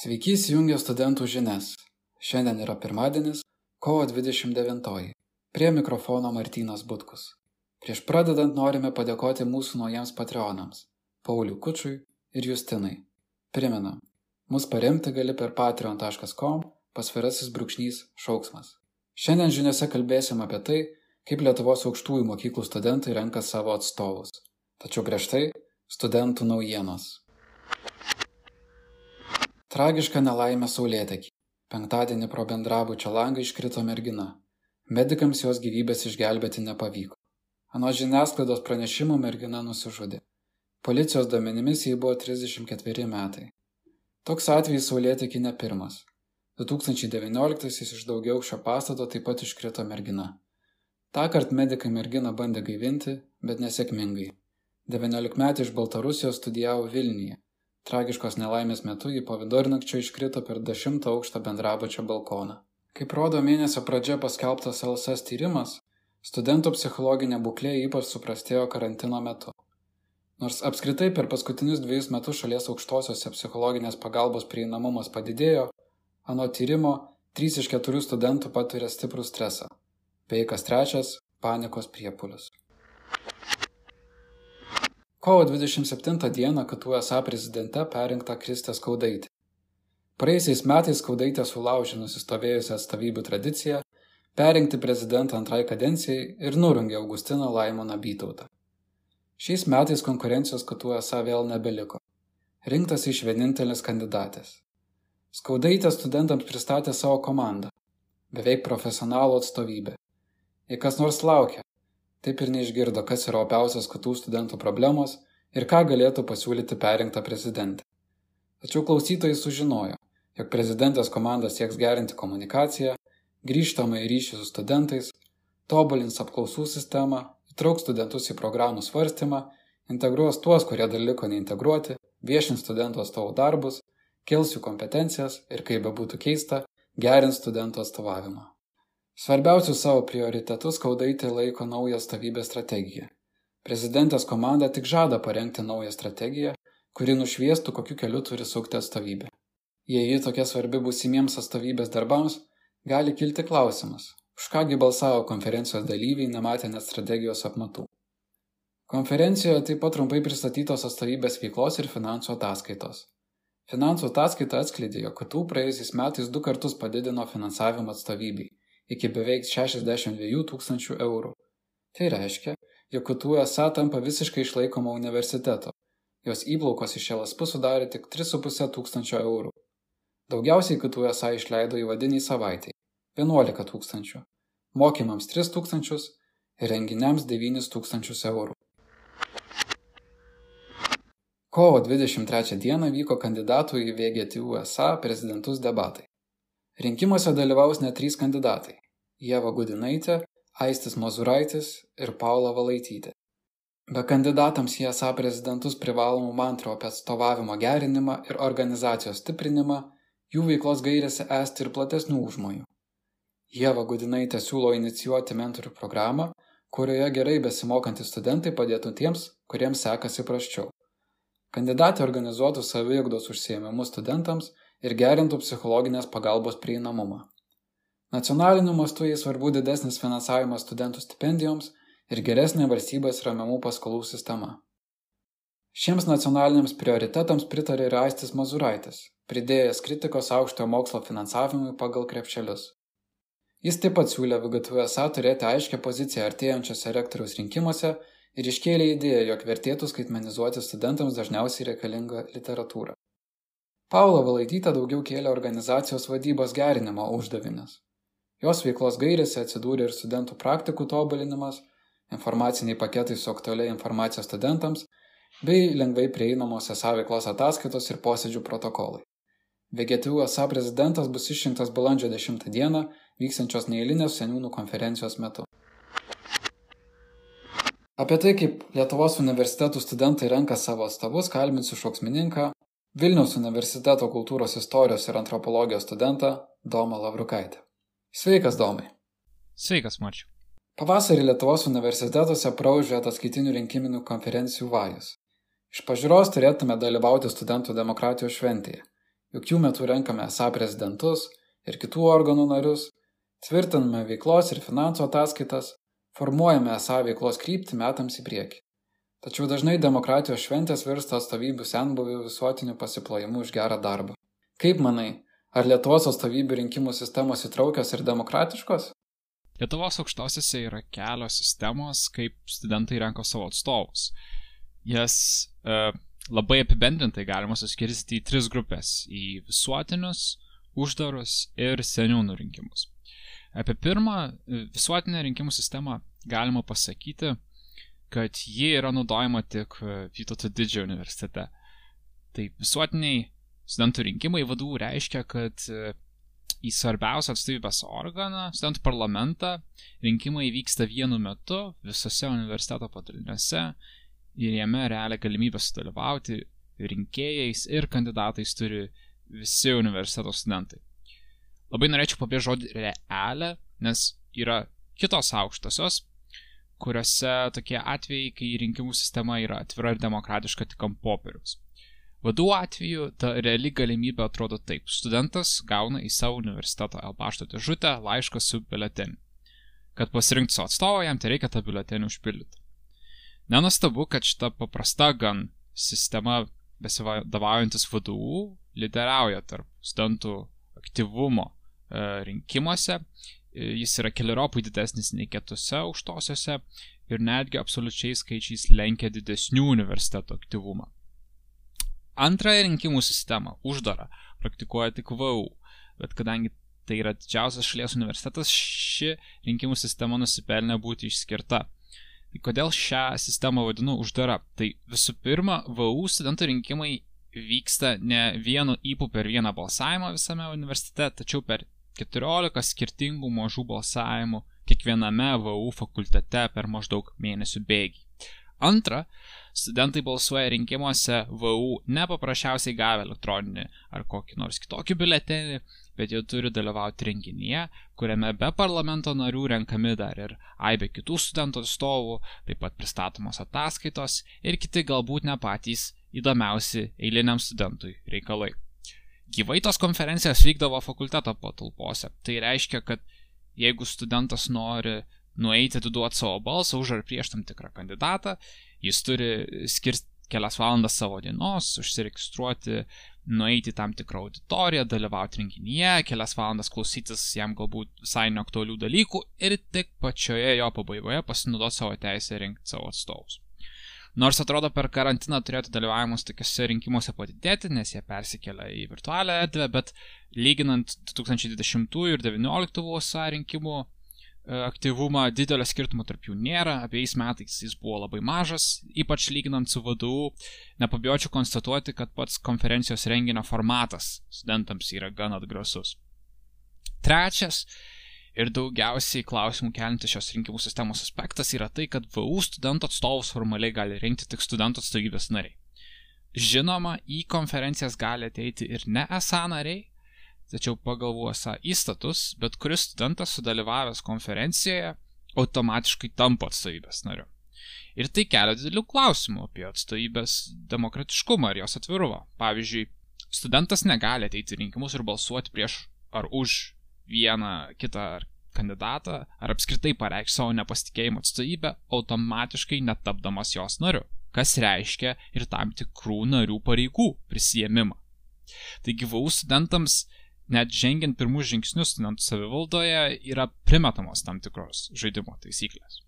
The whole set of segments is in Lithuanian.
Sveiki įsijungę studentų žinias. Šiandien yra pirmadienis, kovo 29. Prie mikrofono Martynas Butkus. Prieš pradedant norime padėkoti mūsų naujiems patreonams - Pauliu Kučiui ir Justinai. Primenam, mus paremti gali per patreon.com pasvirasis brūkšnys šauksmas. Šiandien žiniuose kalbėsim apie tai, kaip Lietuvos aukštųjų mokyklų studentai renka savo atstovus. Tačiau prieš tai studentų naujienos. Tragiška nelaimė Saulėtekį. Penktadienį pro bendrabučio langą iškrito mergina. Medikams jos gyvybės išgelbėti nepavyko. Ano žiniasklaidos pranešimų mergina nusižudė. Policijos duomenimis jai buvo 34 metai. Toks atvejis Saulėtekį ne pirmas. 2019-aisiais iš daugiau šio pastato taip pat iškrito mergina. Ta kart medikai merginą bandė gaivinti, bet nesėkmingai. 19 metai iš Baltarusijos studijavo Vilniuje Tragiškos nelaimės metu ji po vidurnakčio iškrito per dešimtą aukštą bendrabučio balkoną. Kaip rodo mėnesio pradžia paskelbtas LSS tyrimas, studentų psichologinė būklė ypač suprastėjo karantino metu. Nors apskritai per paskutinius dviejus metus šalies aukštosiose psichologinės pagalbos prieinamumas padidėjo, ano tyrimo 3 iš 4 studentų patiria stiprų stresą, bei kas trečias - panikos priepulius. Kovo 27 dieną KTU SA prezidente perinkta Kristė Skaudaitė. Praėjusiais metais Skaudaitė sulaužė nusistovėjusią atstovybių tradiciją perinkti prezidentą antrai kadencijai ir nurungė Augustiną Laimoną Bytautą. Šiais metais konkurencijos KTU SA vėl nebeliko. Rinktas iš vienintelis kandidatės. Skaudaitė studentams pristatė savo komandą. Beveik profesionalų atstovybę. Jei kas nors laukia, taip ir neišgirdo, kas yra opiausios kitų studentų problemos ir ką galėtų pasiūlyti perinkta prezidentė. Tačiau klausytojai sužinojo, jog prezidentės komanda sieks gerinti komunikaciją, grįžtamą į ryšį su studentais, tobulins apklausų sistemą, įtrauks studentus į programų svarstymą, integruos tuos, kurie dar liko neintegruoti, viešins studentų atstovų darbus, kels jų kompetencijas ir, kaip bebūtų keista, gerins studentų atstovavimą. Svarbiausiu savo prioritetu Skaudaitė laiko naują stovybės strategiją. Prezidentės komanda tik žada parengti naują strategiją, kuri nušviestų, kokiu keliu turi sukti atstovybė. Jei ji tokia svarbi būsimiems atstovybės darbams, gali kilti klausimas, už kągi balsavo konferencijos dalyviai nematę net strategijos apmatų. Konferencijoje taip pat trumpai pristatytos atstovybės veiklos ir finansų ataskaitos. Finansų ataskaita atskleidė, jog KTU praėjusiais metais du kartus padidino finansavimą atstovybei iki beveik 62 tūkstančių eurų. Tai reiškia, jog KTU esą tampa visiškai išlaikoma universiteto. Jos įplaukos iš LSP sudarė tik 3,5 tūkstančio eurų. Daugiausiai KTU esą išleido įvadiniai savaitai - 11 tūkstančių, mokymams 3 tūkstančius ir renginiams 9 tūkstančius eurų. Kovo 23 dieną vyko kandidatų į VGTU SA prezidentus debatai. Rinkimuose dalyvaus net trys kandidatai - Jėva Gudinaitė, Aistis Mazuraitis ir Paula Valaitytė. Be kandidatams į esą prezidentus privalomų mantrų apie atstovavimo gerinimą ir organizacijos stiprinimą, jų veiklos gairėse esti ir platesnių užmojų. Jėva Gudinaitė siūlo inicijuoti mentorių programą, kurioje gerai besimokantys studentai padėtų tiems, kuriems sekasi praščiau. Kandidatė organizuotų saviugdos užsiemimus studentams ir gerintų psichologinės pagalbos prieinamumą. Nacionaliniu mastu jai svarbu didesnis finansavimas studentų stipendijoms ir geresnė valstybės ramiamų paskolų sistema. Šiems nacionaliniams prioritetams pritarė ir Aistis Mazuraitis, pridėjęs kritikos aukštojo mokslo finansavimui pagal krepšelius. Jis taip pat siūlė VGTUSA turėti aiškę poziciją artėjančiose rektoriaus rinkimuose ir iškėlė idėją, jog vertėtų skaitmenizuoti studentams dažniausiai reikalingą literatūrą. Paula Valaitytė daugiau kėlė organizacijos vadybos gerinimo uždavinius. Jos veiklos gairėse atsidūrė ir studentų praktikų tobulinimas, informaciniai paketai su aktualia informacija studentams bei lengvai prieinamos esą veiklos ataskaitos ir posėdžių protokolai. VGTU esą prezidentas bus išrinktas balandžio 10 dieną vyksiančios neįlinės seniūnų konferencijos metu. Apie tai, kaip Lietuvos universitetų studentai renka savo atstovus, kalbinsiu šauksmininką Vilniaus universiteto kultūros istorijos ir antropologijos studentą Domą Lavrukaitę. Sveikas, Domai. Sveikas, Marčiu. Pavasarį Lietuvos universitetuose praužė ataskaitinių rinkiminių konferencijų vajus. Iš pažiūros turėtume dalyvauti studentų demokratijos šventėje. juk jų metu renkame esą prezidentus ir kitų organų narius, tvirtiname veiklos ir finansų ataskaitas, formuojame esą veiklos kryptį metams į priekį. Tačiau dažnai demokratijos šventės virsta atstovybių senbuvių visuotiniu pasiplojimu už gerą darbą. Kaip manai, ar Lietuvos atstovybių rinkimų sistemos įtraukios ir demokratiškos? Lietuvos aukštosiuose yra kelios sistemos, kaip studentai renka savo atstovus. Jas e, labai apibendrintai galima suskirstyti į tris grupės - į visuotinius, uždarus ir seniūnų rinkimus. Apie pirmą e, visuotinę rinkimų sistemą galima pasakyti, kad ji yra naudojama tik e, Vytauto didžiojo universitete. Tai visuotiniai studentų rinkimai vadų reiškia, kad e, į svarbiausią atstovybės organą, studentų parlamentą, rinkimai vyksta vienu metu visose universiteto padaliniuose ir jame realią galimybę sudalyvauti rinkėjais ir kandidatais turi visi universiteto studentai. Labai norėčiau pabrėžti žodį realią, nes yra kitos aukštosios, kuriuose tokie atvejai, kai rinkimų sistema yra atvira ir demokratiška tik ant popieriaus. Vadų atveju ta reali galimybė atrodo taip. Studentas gauna į savo universiteto L pašto dėžutę laišką su biuleteniu. Kad pasirinktų savo atstovą, jam tai reikia tą biuletenį užpildyti. Nenustabu, kad šita paprasta gan sistema besivadovaujantis VDU lyderiauja tarp studentų aktyvumo e, rinkimuose jis yra keliaropai didesnis nei kitose aukštosiose ir netgi absoliučiais skaičiais lenkia didesnių universitetų aktyvumą. Antrąją rinkimų sistemą, uždarą, praktikuoja tik VAU, bet kadangi tai yra didžiausias šalies universitetas, ši rinkimų sistema nusipelnė būti išskirta. Tai kodėl šią sistemą vadinu uždara? Tai visų pirma, VAU studentų rinkimai vyksta ne vienu įpu per vieną balsavimą visame universitete, tačiau per 14 skirtingų mažų balsavimų kiekviename VAU fakultete per maždaug mėnesių bėgį. Antra, studentai balsuoja rinkimuose VAU ne paprasčiausiai gavę elektroninį ar kokį nors kitokį biuletenį, bet jie turi dalyvauti renginyje, kuriame be parlamento narių renkami dar ir aibė kitų studentų atstovų, taip pat pristatomos ataskaitos ir kiti galbūt ne patys įdomiausi eiliniam studentui reikalai. Gyvai tos konferencijos vykdavo fakulteto patalpose. Tai reiškia, kad jeigu studentas nori nueiti atiduoti savo balsą už ar prieš tam tikrą kandidatą, jis turi skirti kelias valandas savo dienos, užsiregistruoti, nueiti į tam tikrą auditoriją, dalyvauti renginyje, kelias valandas klausytis jam galbūt visai neaktualių dalykų ir tik pačioje jo pabaigoje pasinaudoti savo teisę rinkti savo atstovus. Nors atrodo per karantiną turėtų dalyvavimas tokiuose rinkimuose padidėti, nes jie persikelia į virtualią erdvę, bet lyginant 2020 ir 2019 VSA rinkimų e, aktyvumą, didelio skirtumo tarp jų nėra, abiejais metais jis buvo labai mažas, ypač lyginant su VDU, nepabijočiau konstatuoti, kad pats konferencijos renginio formatas studentams yra gan atgrasus. Trečias, ir daugiausiai klausimų kelintis šios rinkimų sistemos aspektas yra tai, kad VU studentų atstovus formaliai gali rinkti tik studentų atstovybės nariai. Žinoma, į konferencijas gali ateiti ir ne esą nariai, tačiau pagal VUSA įstatus, bet kuris studentas sudalyvavęs konferencijoje automatiškai tampa atstovybės nariu. Ir tai kelia didelių klausimų apie atstovybės demokratiškumą ir jos atvirumą. Pavyzdžiui, studentas negali ateiti rinkimus ir balsuoti prieš ar už vieną kitą kandidatą ar apskritai pareikš savo nepasitikėjimo atstovybę automatiškai netapdamas jos nariu, kas reiškia ir tam tikrų narių pareigų prisijėmimą. Taigi VAU studentams net žengiant pirmus žingsnius studentų savivaldoje yra primetamos tam tikros žaidimo taisyklės.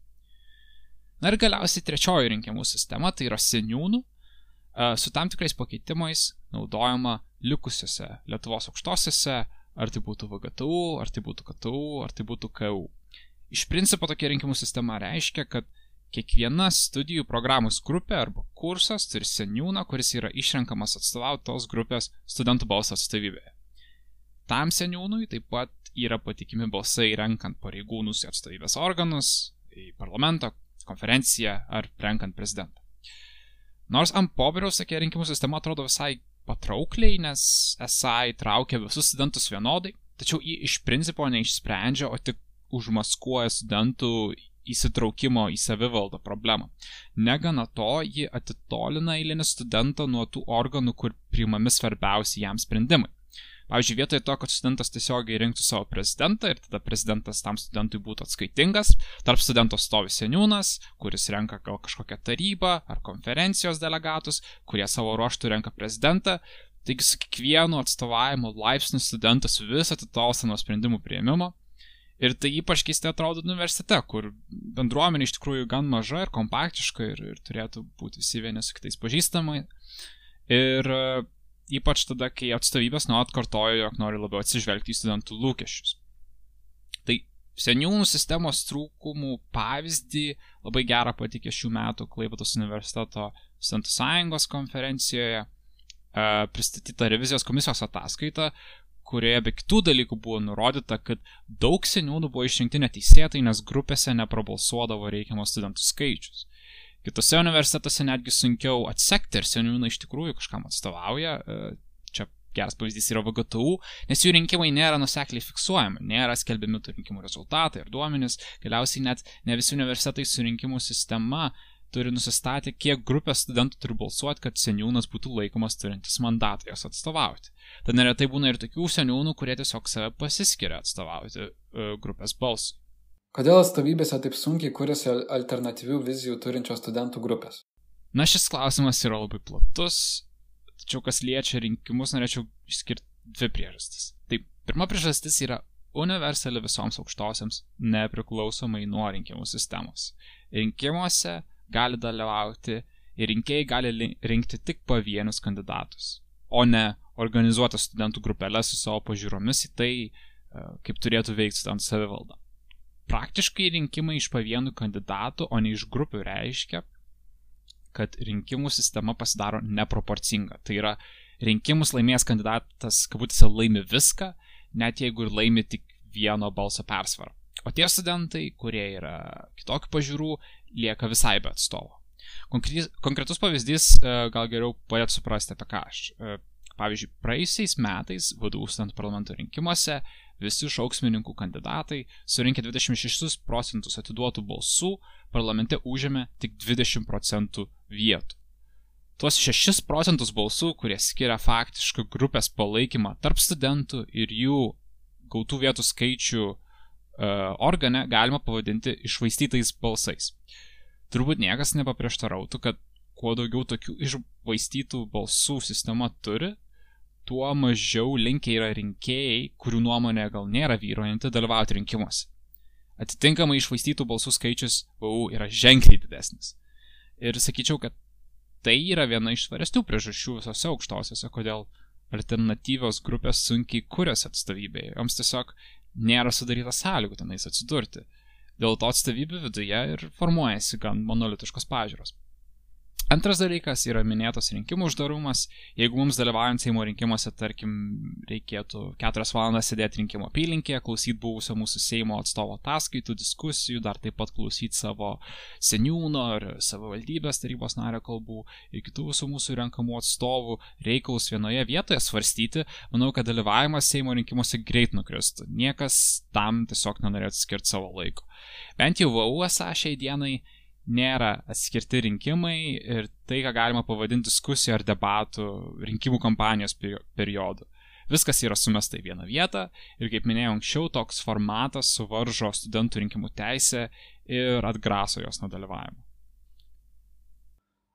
Na ir galiausiai trečioji rinkimų sistema tai yra seniūnų su tam tikrais pakeitimais naudojama likusiuose Lietuvos aukštosiuose Ar tai būtų VGTU, ar tai būtų KTU, ar tai būtų KU. Iš principo tokia rinkimų sistema reiškia, kad kiekviena studijų programos grupė arba kursas turi seniūną, kuris yra išrenkamas atstovauti tos grupės studentų balsą atstovybėje. Tam seniūnui taip pat yra patikimi balsai renkant pareigūnus į atstovybės organus, į parlamentą, konferenciją ar renkant prezidentą. Nors ant popieriaus tokia rinkimų sistema atrodo visai patraukliai, nes esą įtraukia visus studentus vienodai, tačiau jį iš principo neišsprendžia, o tik užmaskuoja studentų įsitraukimo į savivaldą problemą. Negana to, ji atitolina eilinį studentą nuo tų organų, kur priimami svarbiausi jam sprendimai. Pavyzdžiui, vietoje to, kad studentas tiesiogiai rinktų savo prezidentą ir tada prezidentas tam studentui būtų atskaitingas, tarp studento stovi seniūnas, kuris renka gal kažkokią tarybą ar konferencijos delegatus, kurie savo ruoštų renka prezidentą. Taigi su kiekvienu atstovavimo laipsniu studentas vis atitolsta nuo sprendimų prieimimo Ir tai ypač keistai atrodo universitete, kur bendruomenė iš tikrųjų gan maža ir kompaktiška ir, ir turėtų būti visi vieni su kitais pažįstamai. Ir ypač tada, kai atstovybės nuolat kartojo, jog nori labiau atsižvelgti į studentų lūkesčius. Tai seniūnų sistemos trūkumų pavyzdį labai gerą patikė šių metų Klaipatos universiteto studentų sąjungos konferencijoje e, pristatyta revizijos komisijos ataskaita, kurioje be kitų dalykų buvo nurodyta, kad daug seniūnų buvo išrinkti neteisėtai, nes grupėse neprabalsuodavo reikiamos studentų skaičius. Kitose universitetuose netgi sunkiau atsekti, ar seniūnai iš tikrųjų kažkam atstovauja. E, čia geras pavyzdys yra VGTU, nes jų rinkimai nėra nusekliai fiksuojami, nėra skelbiami tų rinkimų rezultatai ir duomenys. Galiausiai net ne visi universitetai su rinkimų sistema turi nusistatę, kiek grupės studentų turi balsuoti, kad seniūnas būtų laikomas turintis mandatą jos atstovauti. Tad neretai būna ir tokių seniūnų, kurie tiesiog save pasiskiria atstovauti uh, grupės balsui. Kodėl atstovybėse taip sunkiai kuriasi alternatyvių vizijų turinčios studentų grupės? Na, šis klausimas yra labai platus, tačiau kas liečia rinkimus, norėčiau išskirti dvi priežastis. Tai pirma priežastis yra universali visoms aukštosiams, nepriklausomai nuo rinkimų sistemos. Rinkimuose gali dalyvauti ir rinkėjai gali rinkti tik pavienius kandidatus, o ne organizuotas studentų grupelės su savo pažiūromis į tai, e, kaip turėtų veikti studentų savivalda. Praktiškai rinkimai iš pavienių kandidatų, o ne iš grupių reiškia, kad rinkimų sistema pasidaro neproporcinga. Tai yra, rinkimus laimėjęs kandidatas, kabutėse, laimi viską, net jeigu ir laimi tik vieno balso persvarą. O tie studentai, kurie yra kitokių pažiūrų, lieka visai be atstovo. Konkretus pavyzdys e, gal geriau padėt suprasti apie ką aš. E, pavyzdžiui, praeisiais metais vadovų studentų parlamento rinkimuose visi šauksmininkų kandidatai surinkė 26 procentus atiduotų balsų, parlamente užėmė tik 20 procentų vietų. Tuos 6 procentus balsų, kurie skiria faktiškai grupės palaikymą tarp studentų ir jų gautų vietų skaičių E, organe galima pavadinti išvaistytais balsais. Turbūt niekas nepaprieštarautų, kad kuo daugiau tokių išvaistytų balsų sistema turi, tuo mažiau linkiai yra rinkėjai, kurių nuomonė gal nėra vyrojanti, dalyvauti rinkimuose. Atitinkamai išvaistytų balsų skaičius VU yra ženkliai didesnis. Ir sakyčiau, kad tai yra viena iš svaresnių priežasčių visose aukštosiuose, kodėl alternatyvios grupės sunkiai kuriasi atstovybėje. Joms tiesiog nėra sudaryta sąlygų tenais atsidurti. Dėl to atstovybių viduje ir formuojasi gan monolitiškos pažiūros. Antras dalykas yra minėtas rinkimų uždarumas. Jeigu mums dalyvaujant Seimo rinkimuose, tarkim, reikėtų 4 valandas sėdėti rinkimo apylinkėje, klausyti buvusio mūsų Seimo atstovo ataskaitų, diskusijų, dar taip pat klausyti savo seniūno ar savo valdybės tarybos nario kalbų ir kitų visų mūsų renkamų atstovų reikalus vienoje vietoje svarstyti, manau, kad dalyvavimas Seimo rinkimuose greit nukristų. Niekas tam tiesiog nenorėtų skirti savo laiko. Bent jau VAU esą šiai dienai nėra atskirti rinkimai ir tai, ką galima pavadinti diskusijų ar debatų rinkimų kampanijos periodu. Viskas yra sumesta į vieną vietą ir, kaip minėjau anksčiau, toks formatas suvaržo studentų rinkimų teisę ir atgraso jos nuo dalyvavimo.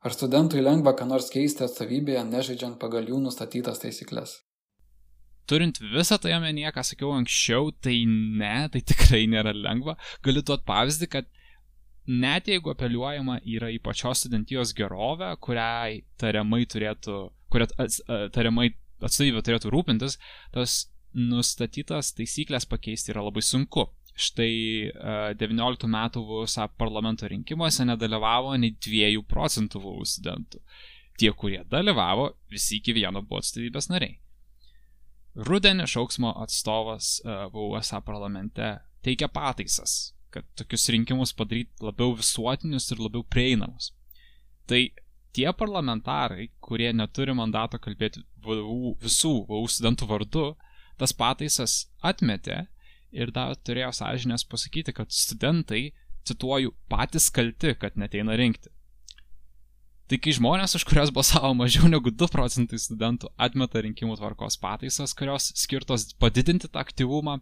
Ar studentui lengva ką nors keisti atstovybėje, nežaidžiant pagal jų nustatytas taisyklės? Turint visą tai omenyje, ką sakiau anksčiau, tai ne, tai tikrai nėra lengva. Galiu duoti pavyzdį, kad net jeigu apeliuojama yra į pačios studentijos gerovę, kuriai tariamai turėtų, kuria tariamai atstovybė turėtų rūpintis, tas nustatytas taisyklės pakeisti yra labai sunku. Štai 19 metų VUSA parlamento rinkimuose nedalyvavo nei 2 procentų VU studentų. Tie, kurie dalyvavo, visi iki vieno buvo atstovybės nariai. Rudenį šauksmo atstovas VUSA parlamente teikia pataisas, kad tokius rinkimus padaryti labiau visuotinius ir labiau prieinamus. Tai tie parlamentarai, kurie neturi mandato kalbėti visų VU studentų vardu, tas pataisas atmetė ir dar turėjo sąžinės pasakyti, kad studentai cituoju, patys kalti, kad neteina rinkti. Tai kai žmonės, už kurios balsavo mažiau negu 2 procentai studentų, atmeta rinkimų tvarkos pataisas, kurios skirtos padidinti tą aktyvumą,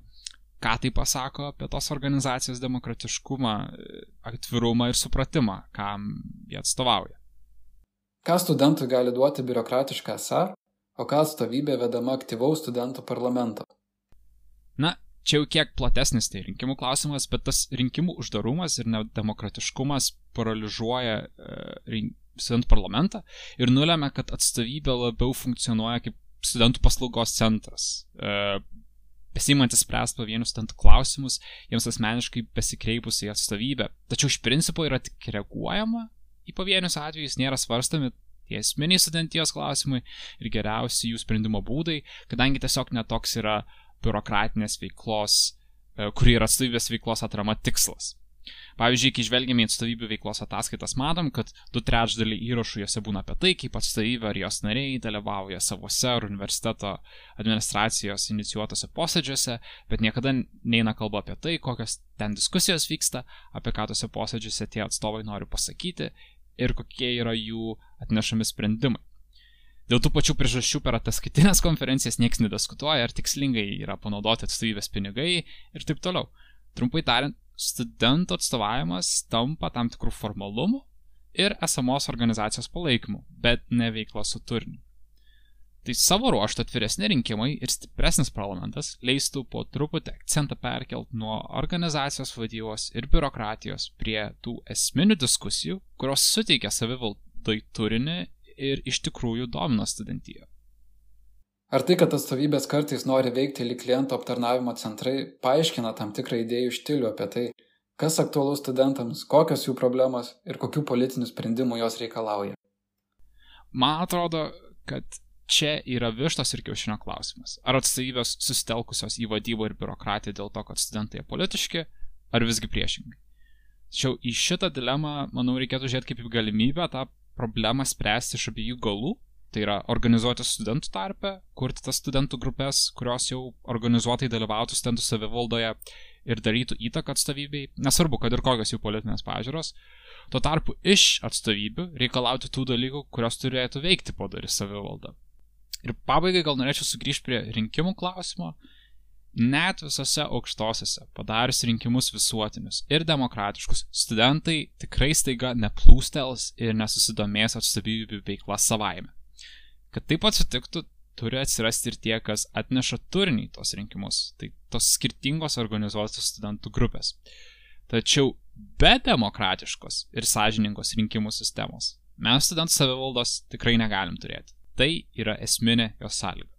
ką tai pasako apie tos organizacijos demokratiškumą, atvirumą ir supratimą, kam jie atstovauja. Ką studentui gali duoti biurokratišką SAR, o ką atstovybė vedama aktyvaus studentų parlamento? Na, čia jau kiek platesnis tai rinkimų klausimas, bet tas rinkimų uždarumas ir nedemokratiškumas paralyžuoja e, studentų parlamentą ir nulėmė, kad atstovybė labiau funkcionuoja kaip studentų paslaugos centras. E, besimantis spręsti pavienius studentų klausimus, jiems asmeniškai besikreipus į atstovybę. Tačiau iš principo yra tik reaguojama į pavienius atvejus, nėra svarstami tie esminiai studentijos klausimai ir geriausi jų sprendimo būdai, kadangi tiesiog netoks yra biurokratinės veiklos, e, kuri yra atstovybės veiklos atrama tikslas. Pavyzdžiui, kai žvelgiame į atstovybių veiklos ataskaitas, matom, kad du trečdaliai įrašų juose būna apie tai, kaip atstovybė ar jos nariai dalyvauja savose ar universiteto administracijos inicijuotose posėdžiuose, bet niekada neina kalba apie tai, kokios ten diskusijos vyksta, apie ką tose posėdžiuose tie atstovai nori pasakyti ir kokie yra jų atnešami sprendimai. Dėl tų pačių priežasčių per ataskaitinės konferencijas niekas nediskutuoja, ar tikslingai yra panaudoti atstovybės pinigai ir taip toliau. Trumpai tariant, studentų atstovavimas tampa tam tikrų formalumų ir esamos organizacijos palaikymu, bet ne veikla su turiniu. Tai savo ruoštų atviresni rinkimai ir stipresnis parlamentas leistų po truputį akcentą perkelt nuo organizacijos vadybos ir biurokratijos prie tų esminių diskusijų, kurios suteikia savivaldai turinį ir iš tikrųjų domina studentiją. Ar tai, kad atstovybės kartais nori veikti lyg kliento aptarnavimo centrai, paaiškina tam tikrą idėjų štilių apie tai, kas aktualu studentams, kokios jų problemos ir kokių politinių sprendimų jos reikalauja? Man atrodo, kad čia yra vištos ir kiaušinio klausimas. Ar atstovybės susitelkusios į vadybą ir biurokratiją dėl to, kad studentai politiški, ar visgi priešingai? Tačiau į šitą dilemą, manau, reikėtų žiūrėti kaip į galimybę tą problemą spręsti iš abiejų galų Tai yra organizuoti studentų tarpę, kurti tas studentų grupės, kurios jau organizuotai dalyvautų studentų savivaldoje ir darytų įtaką atstovybei, nesvarbu, kad ir kokios jų politinės pažiūros. Tuo tarpu iš atstovybių reikalauti tų dalykų, kurios turėtų veikti padarį savivaldą. Ir pabaigai gal norėčiau sugrįžti prie rinkimų klausimo. Net visose aukštosiose, padarius rinkimus visuotinius ir demokratiškus, studentai tikrai staiga neplūstels ir nesusidomės atstovybių veikla savaime. Kad taip atsitiktų, turi atsirasti ir tie, kas atneša turinį tos rinkimus. Tai tos skirtingos organizuotos studentų grupės. Tačiau be demokratiškos ir sąžiningos rinkimų sistemos mes studentų savivaldos tikrai negalim turėti. Tai yra esminė jos sąlyga.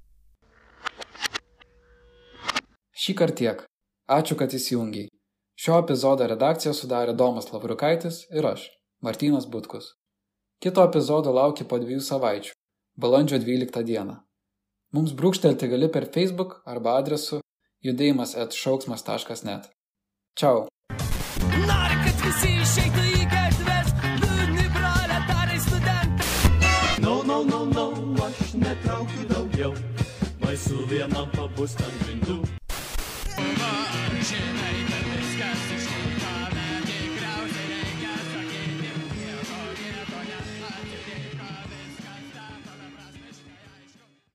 Šį kartą tiek. Ačiū, kad įsijungiai. Šio epizodo redakciją sudarė Domas Lavriukaitis ir aš, Martynas Butkus. Kito epizodo laukia po dviejų savaičių balandžio 12 dieną. Mums brūkštelti gali per Facebook arba adresu judėjimas atšauksmas.net. Čiau. Nori, kad visi išeitų į gatves, liūdni proletarai studentai. No, no, no, no, aš netraukiu daugiau, baisu vienam pabūst ant grindų.